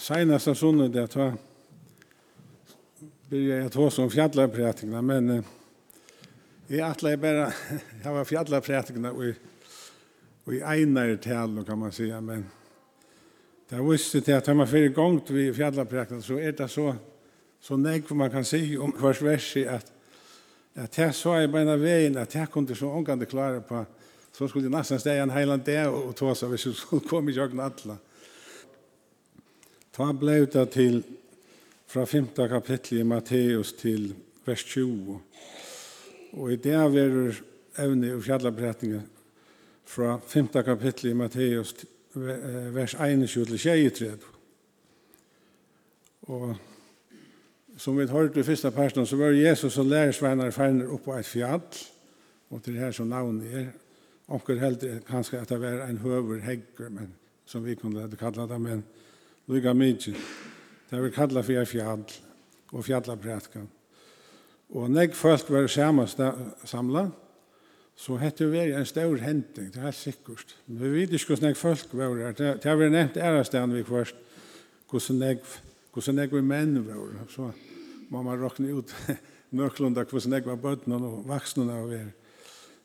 senaste sunnet det var blir jag två som fjallarprätikna men eh, jag atlar bara jeg var fjallarprätikna og och i einare tal kan man säga men det visste det att man fyrir gongt vi fjallarprätikna så är det så så nägg man kan si om vars vers att att det så i bara vägen att jeg kunne så omgående klare på så skulle nästan stäja en heiland det och ta så vi skulle komma i jagna alla. Ta blev det til fra 5. kapittel i Matteus til vers 20. Og i det är evne och fjallaberättningen fra 5. kapittel i Matteus vers 21 til 23. Og som vi har i første personen så var Jesus og lærersvenner ferner upp på et fjall. og til det her som navnet er, Och hur helt kanske att det var en høver hegger, men som vi kunne kalla det, men lukka mykje. Det er vi kalla fyrir fjall og fjallaprætkan. Og negg folk var samla, så hette vi en stor hending, det er sikkert. Men vi vet ikke hvordan negg folk var her. Det har vi nevnt ærestan vi først, hvordan negg, hvordan negg vi menn var. Så må man råkne ut nøklunda hvordan negg var bøtten og vaksnene var her.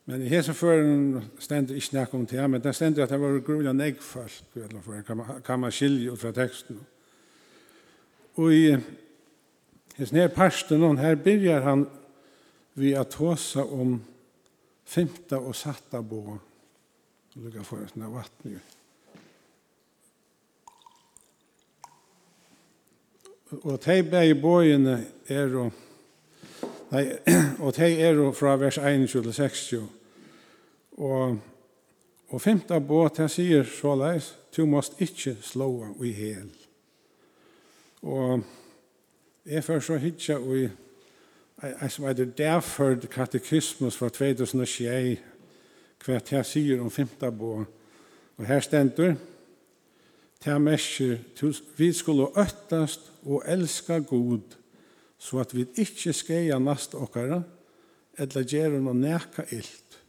Men i hese føren stender ikke nek om det, men det stender at det var grunn av negfalt, kan man, kan man skilje ut fra teksten. Og i hese nere parsten, her begynner han vi at håsa om femta og satta bo, lukka for en sånn vattnig. Og tei bæg i bøyene er og Nei, og de er fra vers 21 til 60. Og, og femte båt, det sier såleis, du måst ikke slåa i hel. Og jeg før så hitja i Jeg som heter derfor katekismus fra 2006, hva jeg sier om femte bo. Og her stender, til mersker, vi skulle øttast og elska god, så at vi ikke skeia nast okkara, eller gjer hon neka ilt.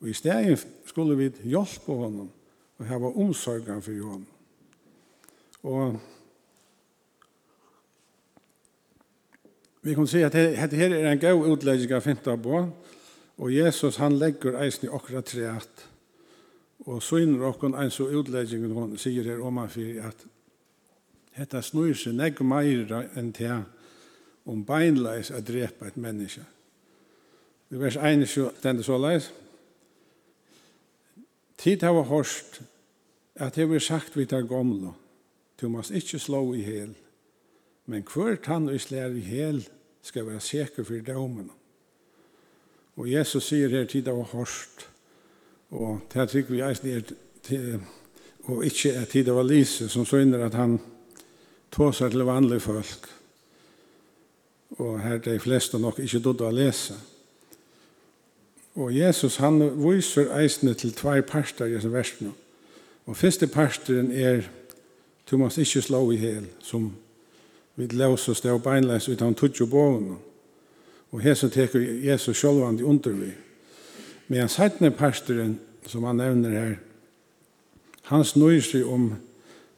Og i stedet skulle vi hjelpe honom, og hava omsorgan for honom. Og vi kan si at dette her er en god utlegging av finta på, og Jesus han legger eisen i okra treat, og syner okkon en så utlegging, og han sier her om han fyrir at dette snur seg negg meira enn til om beinleis at drepa et menneske. I vers 1 stender så leis. Tid hava hårst at hever sagt vi tar gomlo, du must ikkje slå i hel, men hver tann vi slær i hel skal være sikker for domen. Og Jesus sier her tid hava hårst, og det tykker vi eisen er til, og ikkje er tid av lise, som så inner at han tåser til vanlige folk, og her de fleste nok ikke dødde å lese. Og Jesus han viser eisene til tvær parter i disse versene. Og første parteren er du måst ikke slå i hel, som vi løser stå beinleis ut av en og boven. Og hesen teker Jesus sjølvand i undervi. Men han seitne parteren, som han nevner her, han snøyser om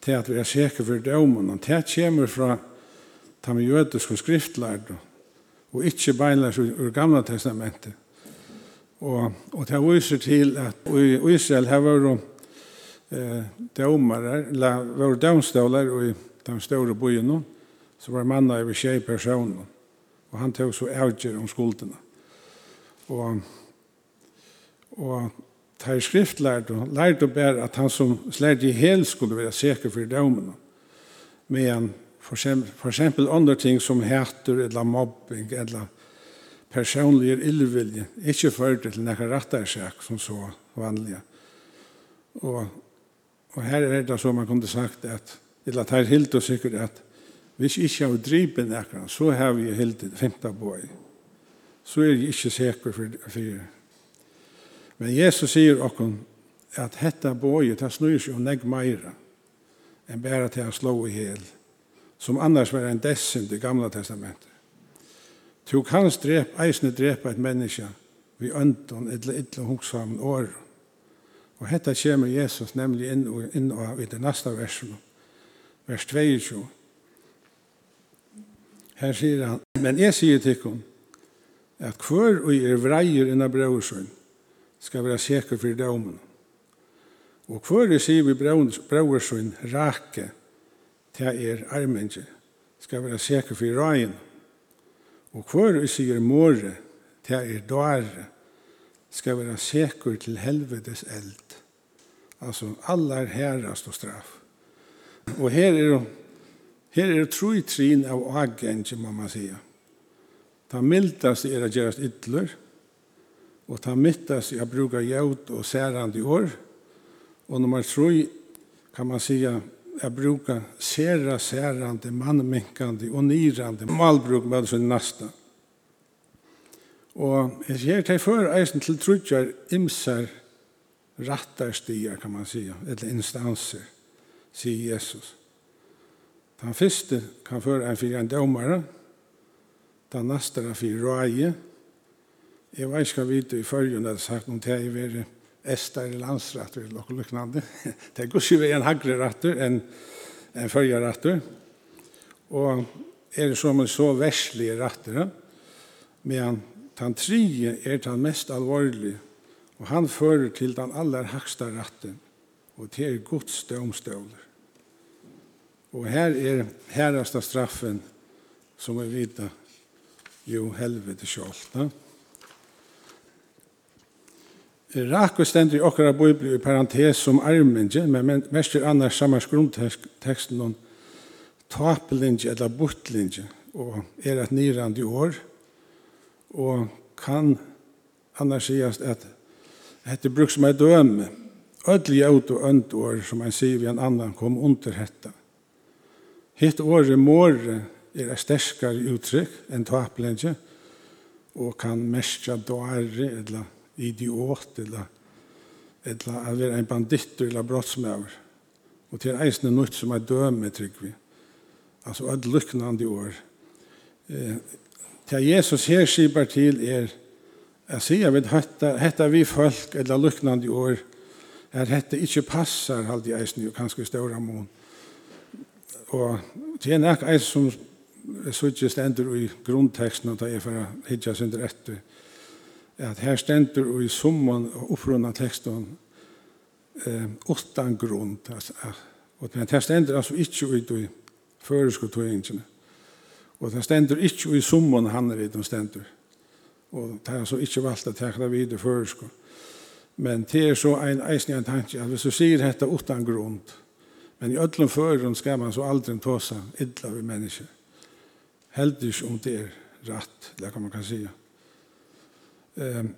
til at vi er sikre for dømen. Han til kommer fra ta med jødiske skriftlærd og ikke beinlærs ur gamla testamentet. Og, og det viser til at i Israel har vært eh, dømere, eller vært dømståler i de store byene, så var manna over tjej personer, og han tog så avgjør om skuldene. Og, og tar skriftlærd og lærd å bære at han som slærd i hel skulle være sikker for dømene, men For eksempel, for eksempel andre ting som heter eller mobbing eller personlige illvilje, ikke førte til noen rattarsak som så vanlige. Og, og her er det så man kunne sagt at, eller at her hildt og sikkert at hvis ikke har drivet noen så har vi hildt femte boi. Så er jeg ikke sikker for, for Men Jesus sier okkur at hetta boi, det snur seg og negg meira enn bare til å slå i hele som annars var en dessin i gamla testamentet. Tu kanst drep, eisne drepa et menneske vi øndon eller illa hungsamen år. Og hetta kommer Jesus nemlig inn, og, inn og, i det neste versen, vers 22. Her sier han, men jeg sier til henne, at hver og er vreier innan brøversøn skal være sikker for domen. Og hver er sier vi brøversøn rake, det er armenge, skal være sikker for røyen. Og hver vi sier måre, det er dåre, skal være sikker til helvedes eld. Altså, allar herrast og straff. Og her er det Her er det tru trin av agenje, må man säga. Ta mildast er at gjerast ytler, og ta mittast er at bruka jaut og særande i år, og nummer tru kan man säga jag brukar sera särande, mannminkande och nyrande malbruk med sin nästa. Og jeg sier til før eisen til trutjer imser rattarstier, kan man si, eller instanser, sier Jesus. Den første kan føre en fyrir en dømare, den neste er fyrir råje. Jeg vet ikke hva vi i følgen har sagt om det er Estar landsrätter eller noe liknande. Det går ju en hagre rätter än en följarrätter. Och är det som en så verslige rätter. Men den tredje är den mest alvorlige, Och han fører till den allra högsta rätten. Och til er Guds domstolar. Och här är herrasta straffen som vi vet, jo helvete sjálvt. Ja? Raku stendur i okkara bøybli i parentes som armingi, men mestir annars samars grunnteksten om tapelingi eller butlingi og er et nirandi år og kan annars sigast at hette bruk som er døme öll jaut og önd år som en sier vi en annan kom under hetta. Hitt året måre er et sterskare uttrykk enn tapelingi og kan mestja dårri eller idiot eller eller at være en banditt eller brottsmæver. Og til eisne nødt som er døme, trygg vi. Altså, et lykkende år. Eh, til Jesus her skipper til er, jeg sier, vet, hette, hette vi folk, eller lykkende år, er hette ikke passer, halde i eisne, og kanskje større mån. Og til er nek eis som så ikke stender i grunnteksten, og da er for å hitja sin etter at her stender i summan og opprunna teksten eh, åttan grunn. Og det her stender altså ikke ut i føresko tøyingene. Og det stender ikke i summan han er i den stender. Og det er altså ikke valgt at tekna vid i føresko. Men det er så en eisen en tanke at hvis du sier dette utan grunn, men i ødlom føren skal man så aldri ta seg idla ved mennesker. Heldig om det er rett, det kan man kan sige. Um,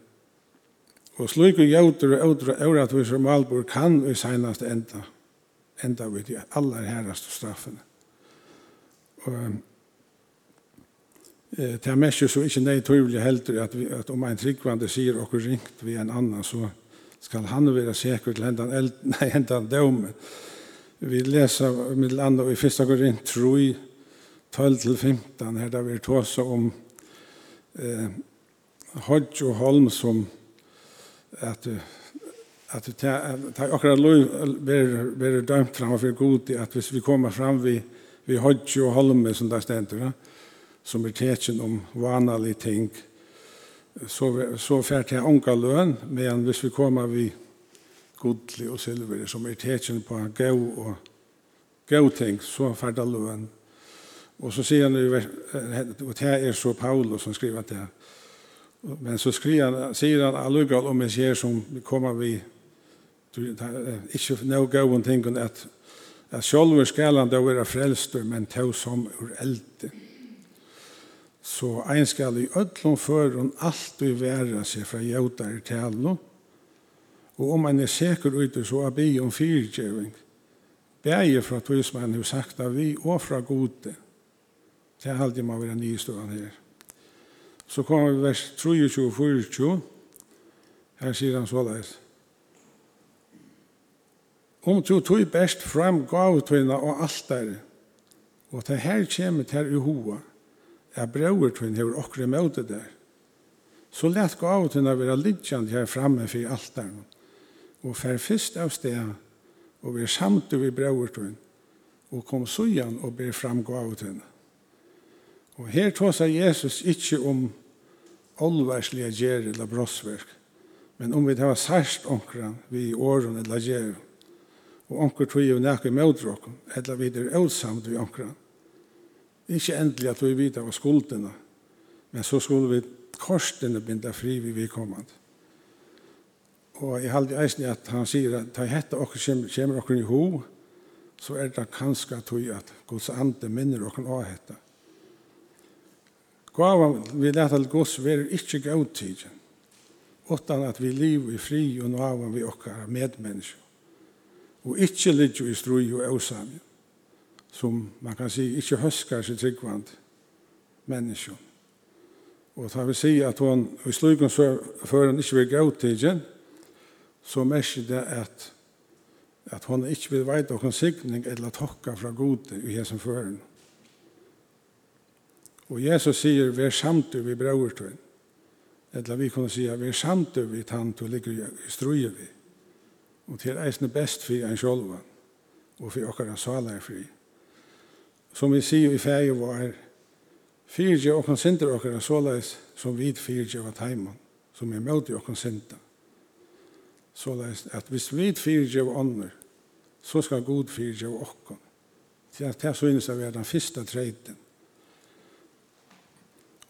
og slike jauter og outre euratvis og malbor kan i senast enda enda vid de aller herraste straffene. Og um, eh, det er mest så ikke nei tøyvelig heldur at, vi, at om en tryggvande sier og ringt vi en annan så skal han være sikker til hendan, eld, nei, hendan dømen. Vi leser mitt andre i første korint, 3, 12-15, her da vi tåser om eh, Hodge og Holm som at at det er akkurat lov blir dømt fram for god at hvis vi kommer fram vi, vi Hodge og Holm som der stender som er tetsjen om vanlige ting så, så fer til onka løn men hvis vi kommer vi godlig og silver som er tetsjen på gau og gau ting så fer det løn og så sier han og det er så Paulus som skriver det. Men så skriver han, sier han allugal om en sier som kommer vi ikke noe gøy ting at at sjolver skal han da være frelster, men tog som ur elde. Så ein skal i ødlom førun alt vi være seg fra jøtar i talen, og om man er sikker ute så er bi om fyrtjøving, Begge fra tog som han har sagt av vi og fra gode. Det er alltid man vil ha nystående her. Så kommer vi vers 23 og 24. Her sier han så leis. Om du tog best fram gavtøyna og alt der, og det her kommer til i hoa, er brøvertøyna hever okre møte der. Så lett gavtøyna være lidjant her framme for alt der, og fer fyrst av sted, og vi er samt vi brøvertøyna, og kom sujan og ber fram gavtøyna. Og her tåsar Jesus ikkje om olvarslige gjer eller brossverk, men om vi tar særst onkran vi i åren eller gjer, og onkran tog jo nekka mødrokken, eller vi er utsamt vi onkran. Ikkje endelig at vi vita av skuldene, men så skulle vi korsene binda fri vi vi kommand. Og jeg halde eisen at han sier at ta hette okker kommer okker i ho, så er det kanskje at Guds ande minner okker å hette. Gava vi lät all gods ver inte godtid utan at vi liv i fri og nava vi okkar medmänniskor og inte ligger i strui og osam som man kan si inte høskar seg tryggvand människor Og tar vi säga at hon i slugen så för hon inte vill så märker det at at hon ikke vil veite okkur sikning eller tokka fra gode i hesen føren. Og Jesus sier, vi er samt vi brøver til. Eller vi kunne si, vi er samt vi tann til ligger i struje vi. Og til eisne best for en sjolva. og for okkar en er fri. Som vi sier i ferie var, fyrtje okkar sinter okkar såleis som vi fyrtje av heimann, som er møte okkar sinter. er at hvis vi fyrtje av ånder, så skal god fyrtje av okkar. Til at det er så innes av den første treiten.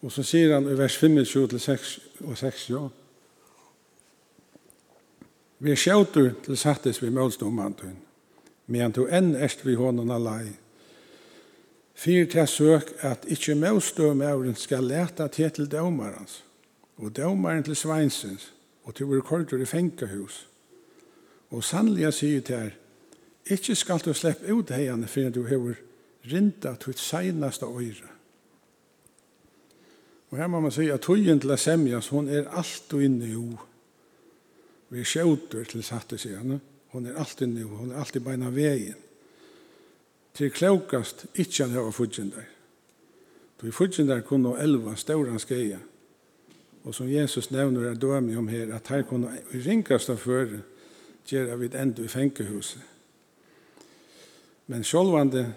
Og så sier han i vers 25 til 6 og 6, ja. Vi sjautur til sattes vi målstomantun, men to enn erst vi honom alai. Fyr til søk at ikkje målstomauren skal leta til til domarens, og domaren til sveinsens, og til vår kordur i fengahus. Og sannliga sier til her, ikke skal du slippe ut heiene før du har rinda til seinasta øyre Og her må man si at tøyen til semjas, hun er alt og inne jo. Vi er skjøter til satte seg henne. Hun er alt inne jo, hun er alltid beina veien. Til klokast ikke han hava fudgjendar. fudgen der kunne elva stauran skeia. Og som Jesus nevner er dømi om her, at her kunne vi ringast av føre gjøre vid enda i fengehuset. Men sjølvande,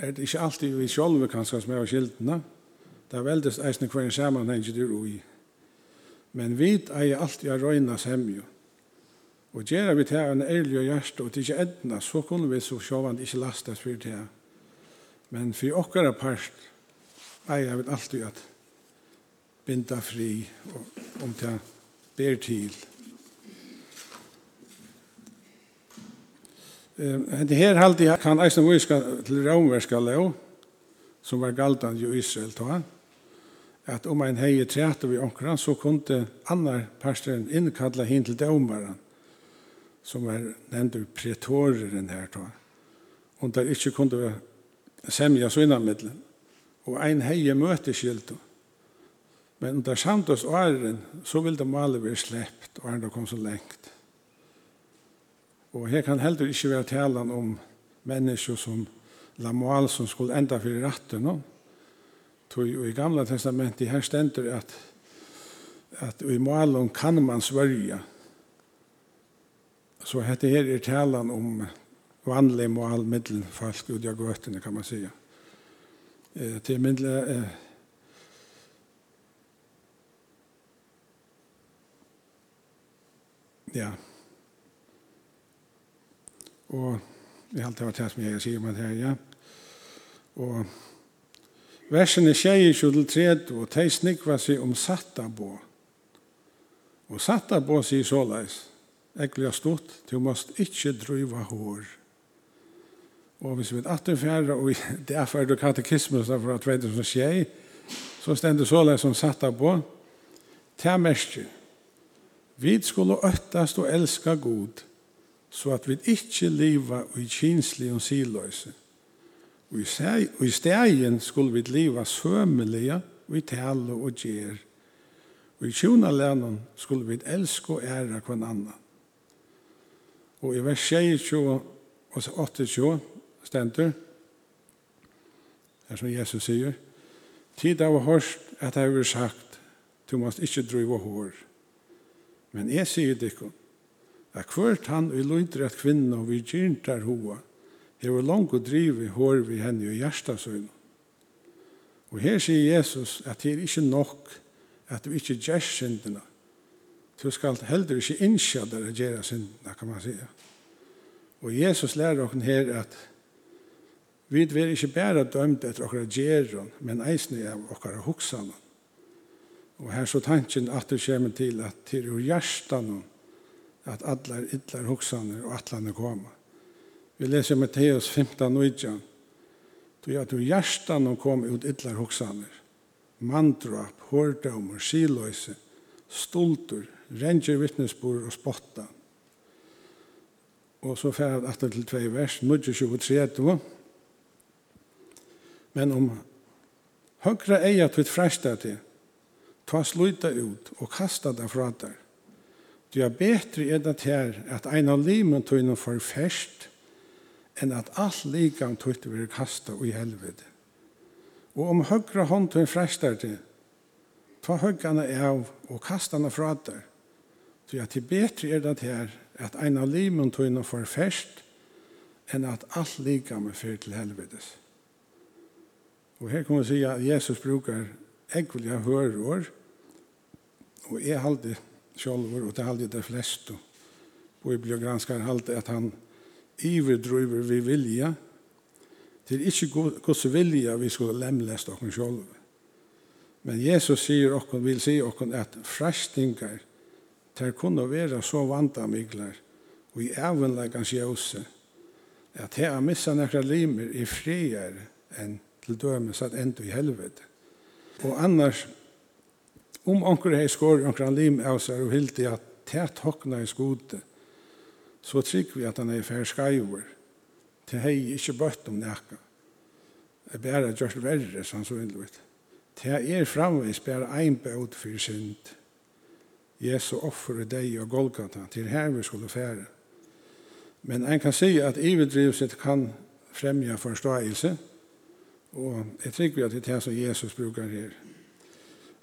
er det ikke alltid vi sjølve kanskje som er skiltene, skildene, Det er veldig eisne hver en sammenheng det ui. Men vi er alltid å røyne semjo. Og gjør vi til en ærlig og hjerte og til ikke edna, så kunne vi så sjåvand ikke lastes for det. Men for okkara part er vi alltid at binda fri og om til ber til. Det her halde jeg kan eisne viska til romverska lov, som var galtan i Israel, tog han at om en heie træte vi onkran, så kunde annar pastoren innkalla hin til dømaren, som er nevnt pretoreren her tog. Og der ikke kunde semja så innanmiddelen. Og ein heie møte. Men under samtos åren, så vil de alle være sleppt, og han kom så lengt. Og her kan heller ikke være talen om mennesker som Lamual som skulle enda for retten, no? Tog i gamla testamentet her stender at, at i målon kan man svärja. Så hette her er talan om vanlig mål medelfalsk ut av götterna kan man säga. Eh til middelen eh, Ja. Og jag har alltid vært her som jeg sier med det här, ja. Og versene i kjodel tred, og tei snikva seg om satta bo. Og satta bo sier såleis, ekkel har stått, du måst ikkje driva hår. Og hvis vi atter fjerde, og det er du katekismus fra 2006, så stender såleis som satta bo, ta mestje, vi skulle øttast og elska god, så at vi ikkje liva i kinslig og siløse, Og i stegen skulle vi leva sømelige og i tale og gjer. Og i tjonalenen skulle vi elske og ære hver annan. Og i vers 22 og 28 stender, her som Jesus sier, Tid av hørst at jeg har sagt, du måst ikke drive hår. Men jeg sier dikkom, at hvert han vil løytre at kvinna og vi gyrntar hoa, Jeg var langt og drive hår vi henne i hjertasøgn. Og her sier Jesus at det er ikke nok at du ikke gjør syndene. Du skal heller ikke innskje der å gjøre syndene, kan man si. Og Jesus lærer oss her at vi er ikke bare dømt etter å gjøre, men eisne av å huske Og her så tanken at det kommer til at til hjertene at alle er ytler huksene og atlene kommer. Vi leser Matteus 15, 19. Du jag tror hjertan och kom ut ytler hoxaner. Mandrap, hårdömer, silöse, stolter, renger vittnesbord og spotta. Og så fer att til två vers, 23. Men om høyre eier til et frästa til, ta sluta ut og kasta det fra der. Du er bedre enn at her, at en av limen tog någon förfärst enn at alt likam tøyt vil kasta i helvete. Og om høgra hånd tøyn frestar til, ta høggane av og kastane fra der. Så at til betre er det her at ein av limen tøyna for fest enn at alt likam er fyrt til helvetes. Og her kan man si at Jesus brukar ekvelia hørår, og er halde sjolvor, og det halde det flest, og bibliogranskar halde at han iverdriver vi vilja. Det er ikke gos vilja vi skulle lemlest oss selv. Men Jesus sier oss, vil si oss at frestingar, ter kunne være så vandamiglar, og i evenleggans ljøse, at jeg har misset nekra limer i frier enn til dømes at enda i helvete. Og annars, om anker hei skår anker lim av seg og hildi at tæt hokna i skote, så trygg vi at han er fær skajver. Til hei ikkje bøtt om nekka. Det er bare gjørst verre, sånn så innløyt. Til er framvis bare ein bøt for synd. Jesu offer i deg og Golgata, til her vi skulle fære. Men en kan si at ivedrivset kan fremja forståelse, og jeg trygg vi at det er det som Jesus brukar her.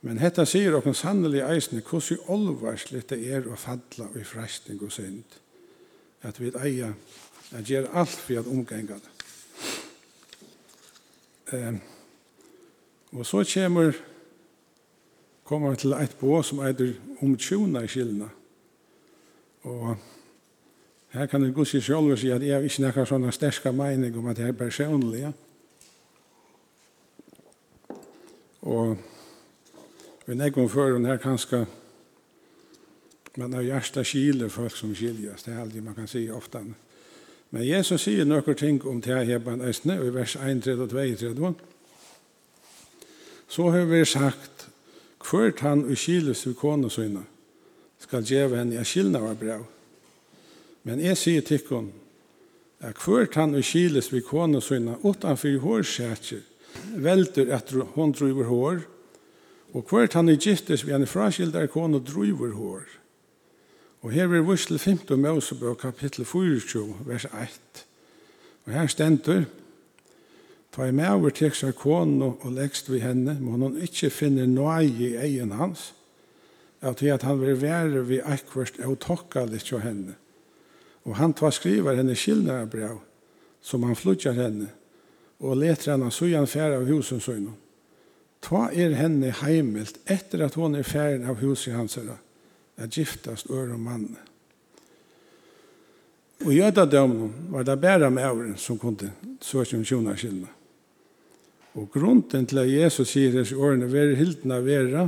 Men hetta sier okkur sannelig eisne hvordan olvarslig det er å fadla i frestning og synd at vi eier at gjør alt for at omgjenga det. Um, og så kommer kommer til et bå som eier om tjona i skyldene. Og her kan det gå seg selv og si at jeg har ikke noen sånne sterske mening om at jeg er personlig. Ja. Og vi nekker om før, og her kanskje man har hjärsta kile folk som skiljas. Det är aldrig man kan säga ofta. Men Jesus säger några ting om det här på en östne i vers 1, 3 och 2, 3. Så har vi sagt kvart han och skiljes till kona sina ska ge henne en skillnad av brev. Men jag säger till hon att kvart han och skiljes vid kona sina utanför hårsäker välter att hon driver hår och kvart han är giftes vid en fraskildare kona driver hår. Og her er vurs til 15 Mosebøk, kapittel 24, vers 1. Og her stendur, Ta i med over til seg kone og lekst vi henne, må hun ikke finne noe i egen hans, at til at han vil være vi akkurat og tokka litt av henne. Og han tar skriver henne skillnare brev, som han flutjar henne, og leter henne så igjen færre av husen søgnen. Ta er henne heimelt etter at hon er færre av huset hans herre at giftast øre mann. Og i jødadømmen var det bare med åren som kunne søke om tjonarskillene. Og grunden til at Jesus sier disse årene være hilden av vera,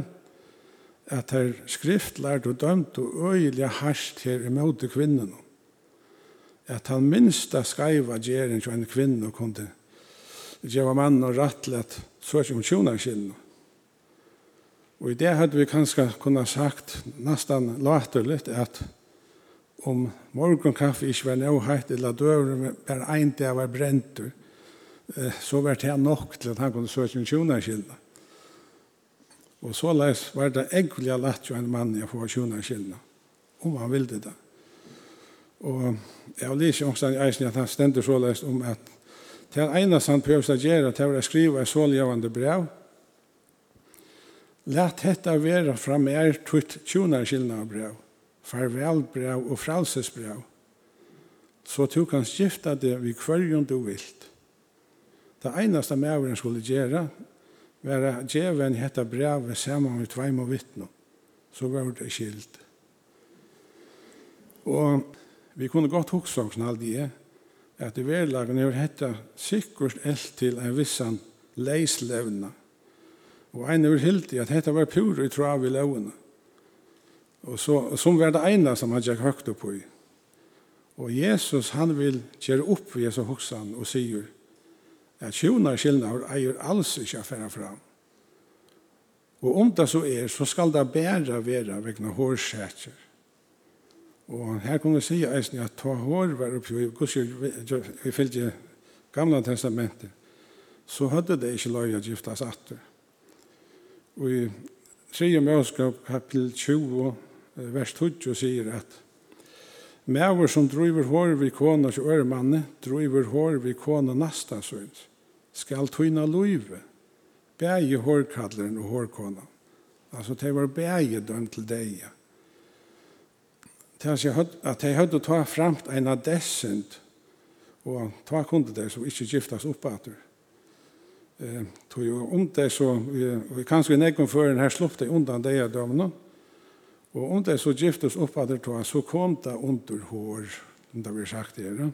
at her skriftlært og dømt og øyelig harsht her imot kvinnen. At han minst av skaiva gjeren til en kvinne kunne gjøre mannen og rattle at søke om tjonarskillene. Og i det hadde vi kanskje kunnet sagt nesten laterligt at om morgenkaffe ikke var noe høyt eller døren bare en dag var brentur, så var det nok til at han kunne søke en tjonarskilda. Og så leis var det egentlig lett jo en mann jeg får tjonarskilda, om han ville det. Og jeg har lyst omstand i eisen at han stender så leis om at det er ene som prøver å gjøre, til å skrive et såljøvende brev, Læt hetta vera fra mer tutt Farvel farvelbrev og fralsesbrev, så du kan skifta det vi kvørjon du vilt. Det einaste mæveren skulle gjøre, var at djeven en hetta brevet saman med tveim og vittno. Så var det skilt. Og vi kunne godt huksa om snall det, at i verlagen er hetta sikkert elt til en vissan leislevna Og ein er hildi at dette var pur i trav i lauen. Og så, som var det ene som han gikk høgt opp i. Og Jesus han vil gjøre opp ved Jesu hoksan og sier at tjonar skillnader eier alls ikke affæra fram. Og om det så er, så skal det bæra være vegna hårsätjer. Og her kunne jeg si eisen at ta hår var oppi, og vi fylgje gamla testamentet, så hadde det ikke løy å giftas atter. Og i 3. Møskap kapitel 20, vers 20, sier at Mæver som driver hår vi kona til øremanne, driver hår vi kona nasta sønt, skal tøyna løyve, bæge hårkadleren og hårkona. Altså, det var bæge døm til deg. Det er at de hadde ta framt en av dessent, og ta kunde det som ikke giftas oppater eh tog ju om det så vi kanske nekon för den här sloppte undan det jag dömna. Och om det så giftes upp att det så kom det under hår som det vi sagt det. Då.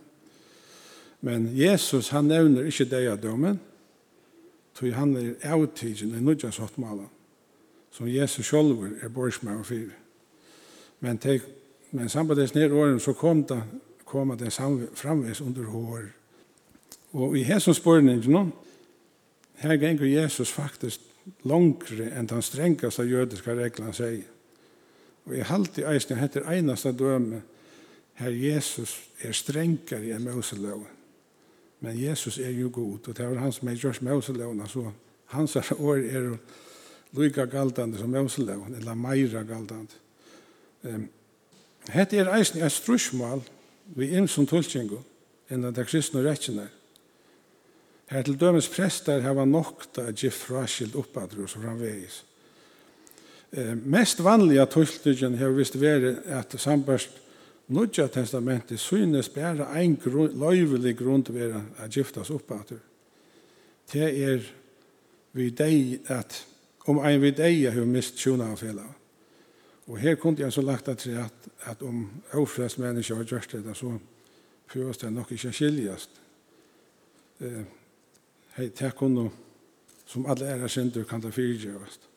Men Jesus han nämner inte det jag dömen. Tog han är outtigen i nudja sottmalen som Jesus själv är borgsmär och fyr. Men, te, men samtidigt ner åren så kom det, kom det framvis under hår. Och i hesson spårningen Her ganger Jesus faktisk langre enn den strengeste jødiske reglene sier. Og jeg halte i eisen, jeg heter eneste døme, her Jesus er strengare enn Moseloven. Men Jesus er jo god, og det var han som er gjørs Moseloven, så hans år er lika galdande som Moseloven, eller meira galdande. Um, Hette er eisen et strusmål vi inn som tulkingo enn det kristne rettjene er. Her til dømes prester hava nokta at gif fraskild oppadru og så framvegis. Eh, mest vanliga tulltidgen har vist veri at sambarst Nudja testamentet synes bare ein grunn, løyvelig grund vera at giftas oppadru. Det er vi deg at om ein vi deg har mist tjona av fela. Og her kunne jeg så lagt at, at, at om ofrest mennesker har gjort det, så prøves det nok ikke skiljast. Eh, hei, takk hon som alle æra synder kan ta fyrtjøvast.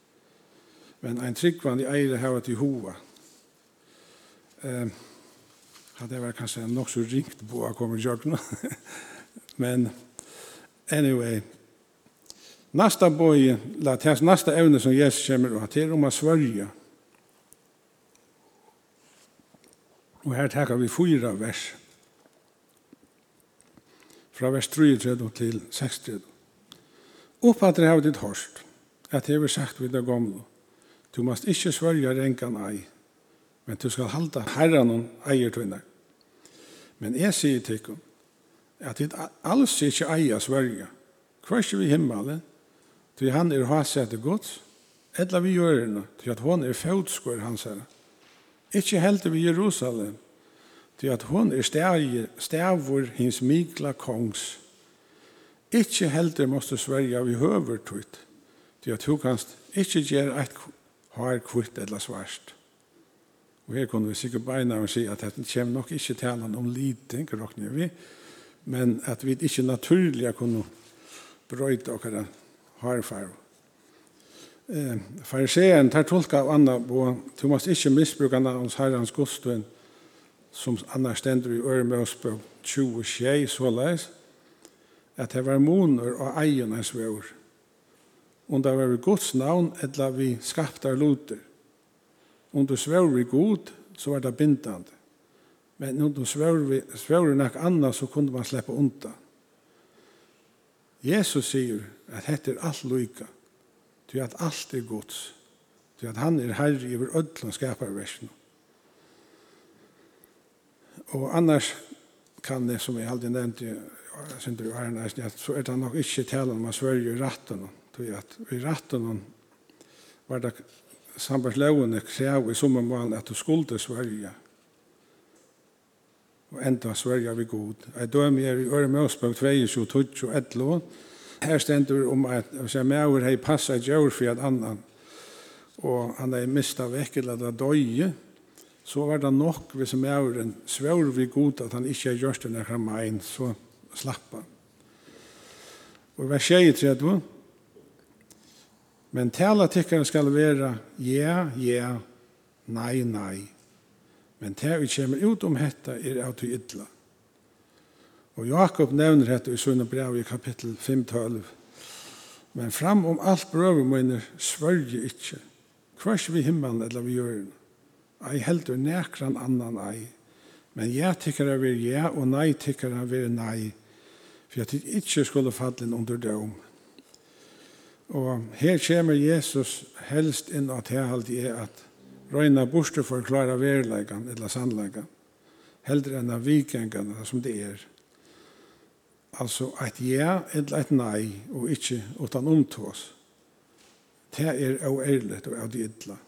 Men ein tryggvann i eire hava til hova. Um, hadde jeg vært kanskje nok så ringt på å komme i. Men, anyway, Nasta boi, la tæs nasta evne som Jesus kommer og til om å svørje. Og her tar vi fyra vers fra vers 33 til 60. Oppatre har ditt hørst, at jeg har sagt vid det gamle, du måst ikke svølge renkan ei, men du skal halda herran og eier tvinner. Men jeg sier til dere, at ditt alls ikke eier svølge, kvart vi himmelen, til han er hasete gods, etla vi gjør henne, til at hon er fødskår hans herre. Ikke helt vi Jerusalem, til at hon er stavur hins mikla kongs. Ikkje heldur måste sverja vi høver tøyt, til at hun kanst ikkje gjer eit har kvitt eller svarst. Og her kunne vi sikkert beina og si at dette kommer nok ikkje talan om lite, råkner vi, men at vi ikkje naturlig kunne brøyta okkara harfar. Eh, Fariseen tar tolka av Anna på, du måst ikkje misbruka navns herrans godstuen, som annars stender i Øremøsbøk 20 tjej såleis, at det var moner og eiernes vår. Om det var Guds navn, etla vi skaptar luter. Om du svår vi god, så var det bindande. Men om du svår vi, svår nok anna, så kunde man sleppa undan. Jesus sier at dette er alt lyka, til at alt er Guds, til at han er herre i vår ødlån skaparversjonen. Og annars kan det, som jeg aldri nevnte, synder jo her næsten, at så er det nok ikke tale om å svørge i ratten. at i ratten var det sambandslovene krev i sommermålen at du skulle Sverige. Og enda Sverige vi god. Jeg døm er i Øre Øremøsbøk 22, 22, 11. Her stender om at hvis jeg med over hei passet gjør for et annan, og han er mistet vekk eller det døye, så var det nok hvis jeg er en svår vi god at han ikke har gjort denne kramma inn, så slapp han. Og vers 6, tror du? Men tala tykkaren skal være ja, ja, nei, nei. Men det vi kommer ut om dette er av til ytla. Og Jakob nevner dette i Sunne brev i kapittel 5-12. Men fram om alt brøver mine svørger ikke. Kvars vi himmelen eller vi gjør det ei heldur nekran annan ei. Men ja tykker av er ja, og nei tykker av er nei, for at det ikke skulle falle under døm. Og her kommer Jesus helst inn at her halte er at røyna borste for å klare verlegan, eller sannlegan, heldur enn av vikengene som det er. Altså et ja eller et nei, og ikke utan omtås. Det er jo ærlig og av det idlet.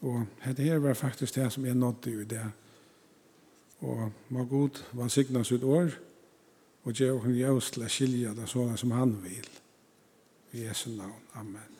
Og dette her var faktisk det som jeg nådde i det. Og må god var signa sitt år, og gjør hun jævst til å skilje det sånn som han vil. I Jesu navn. Amen.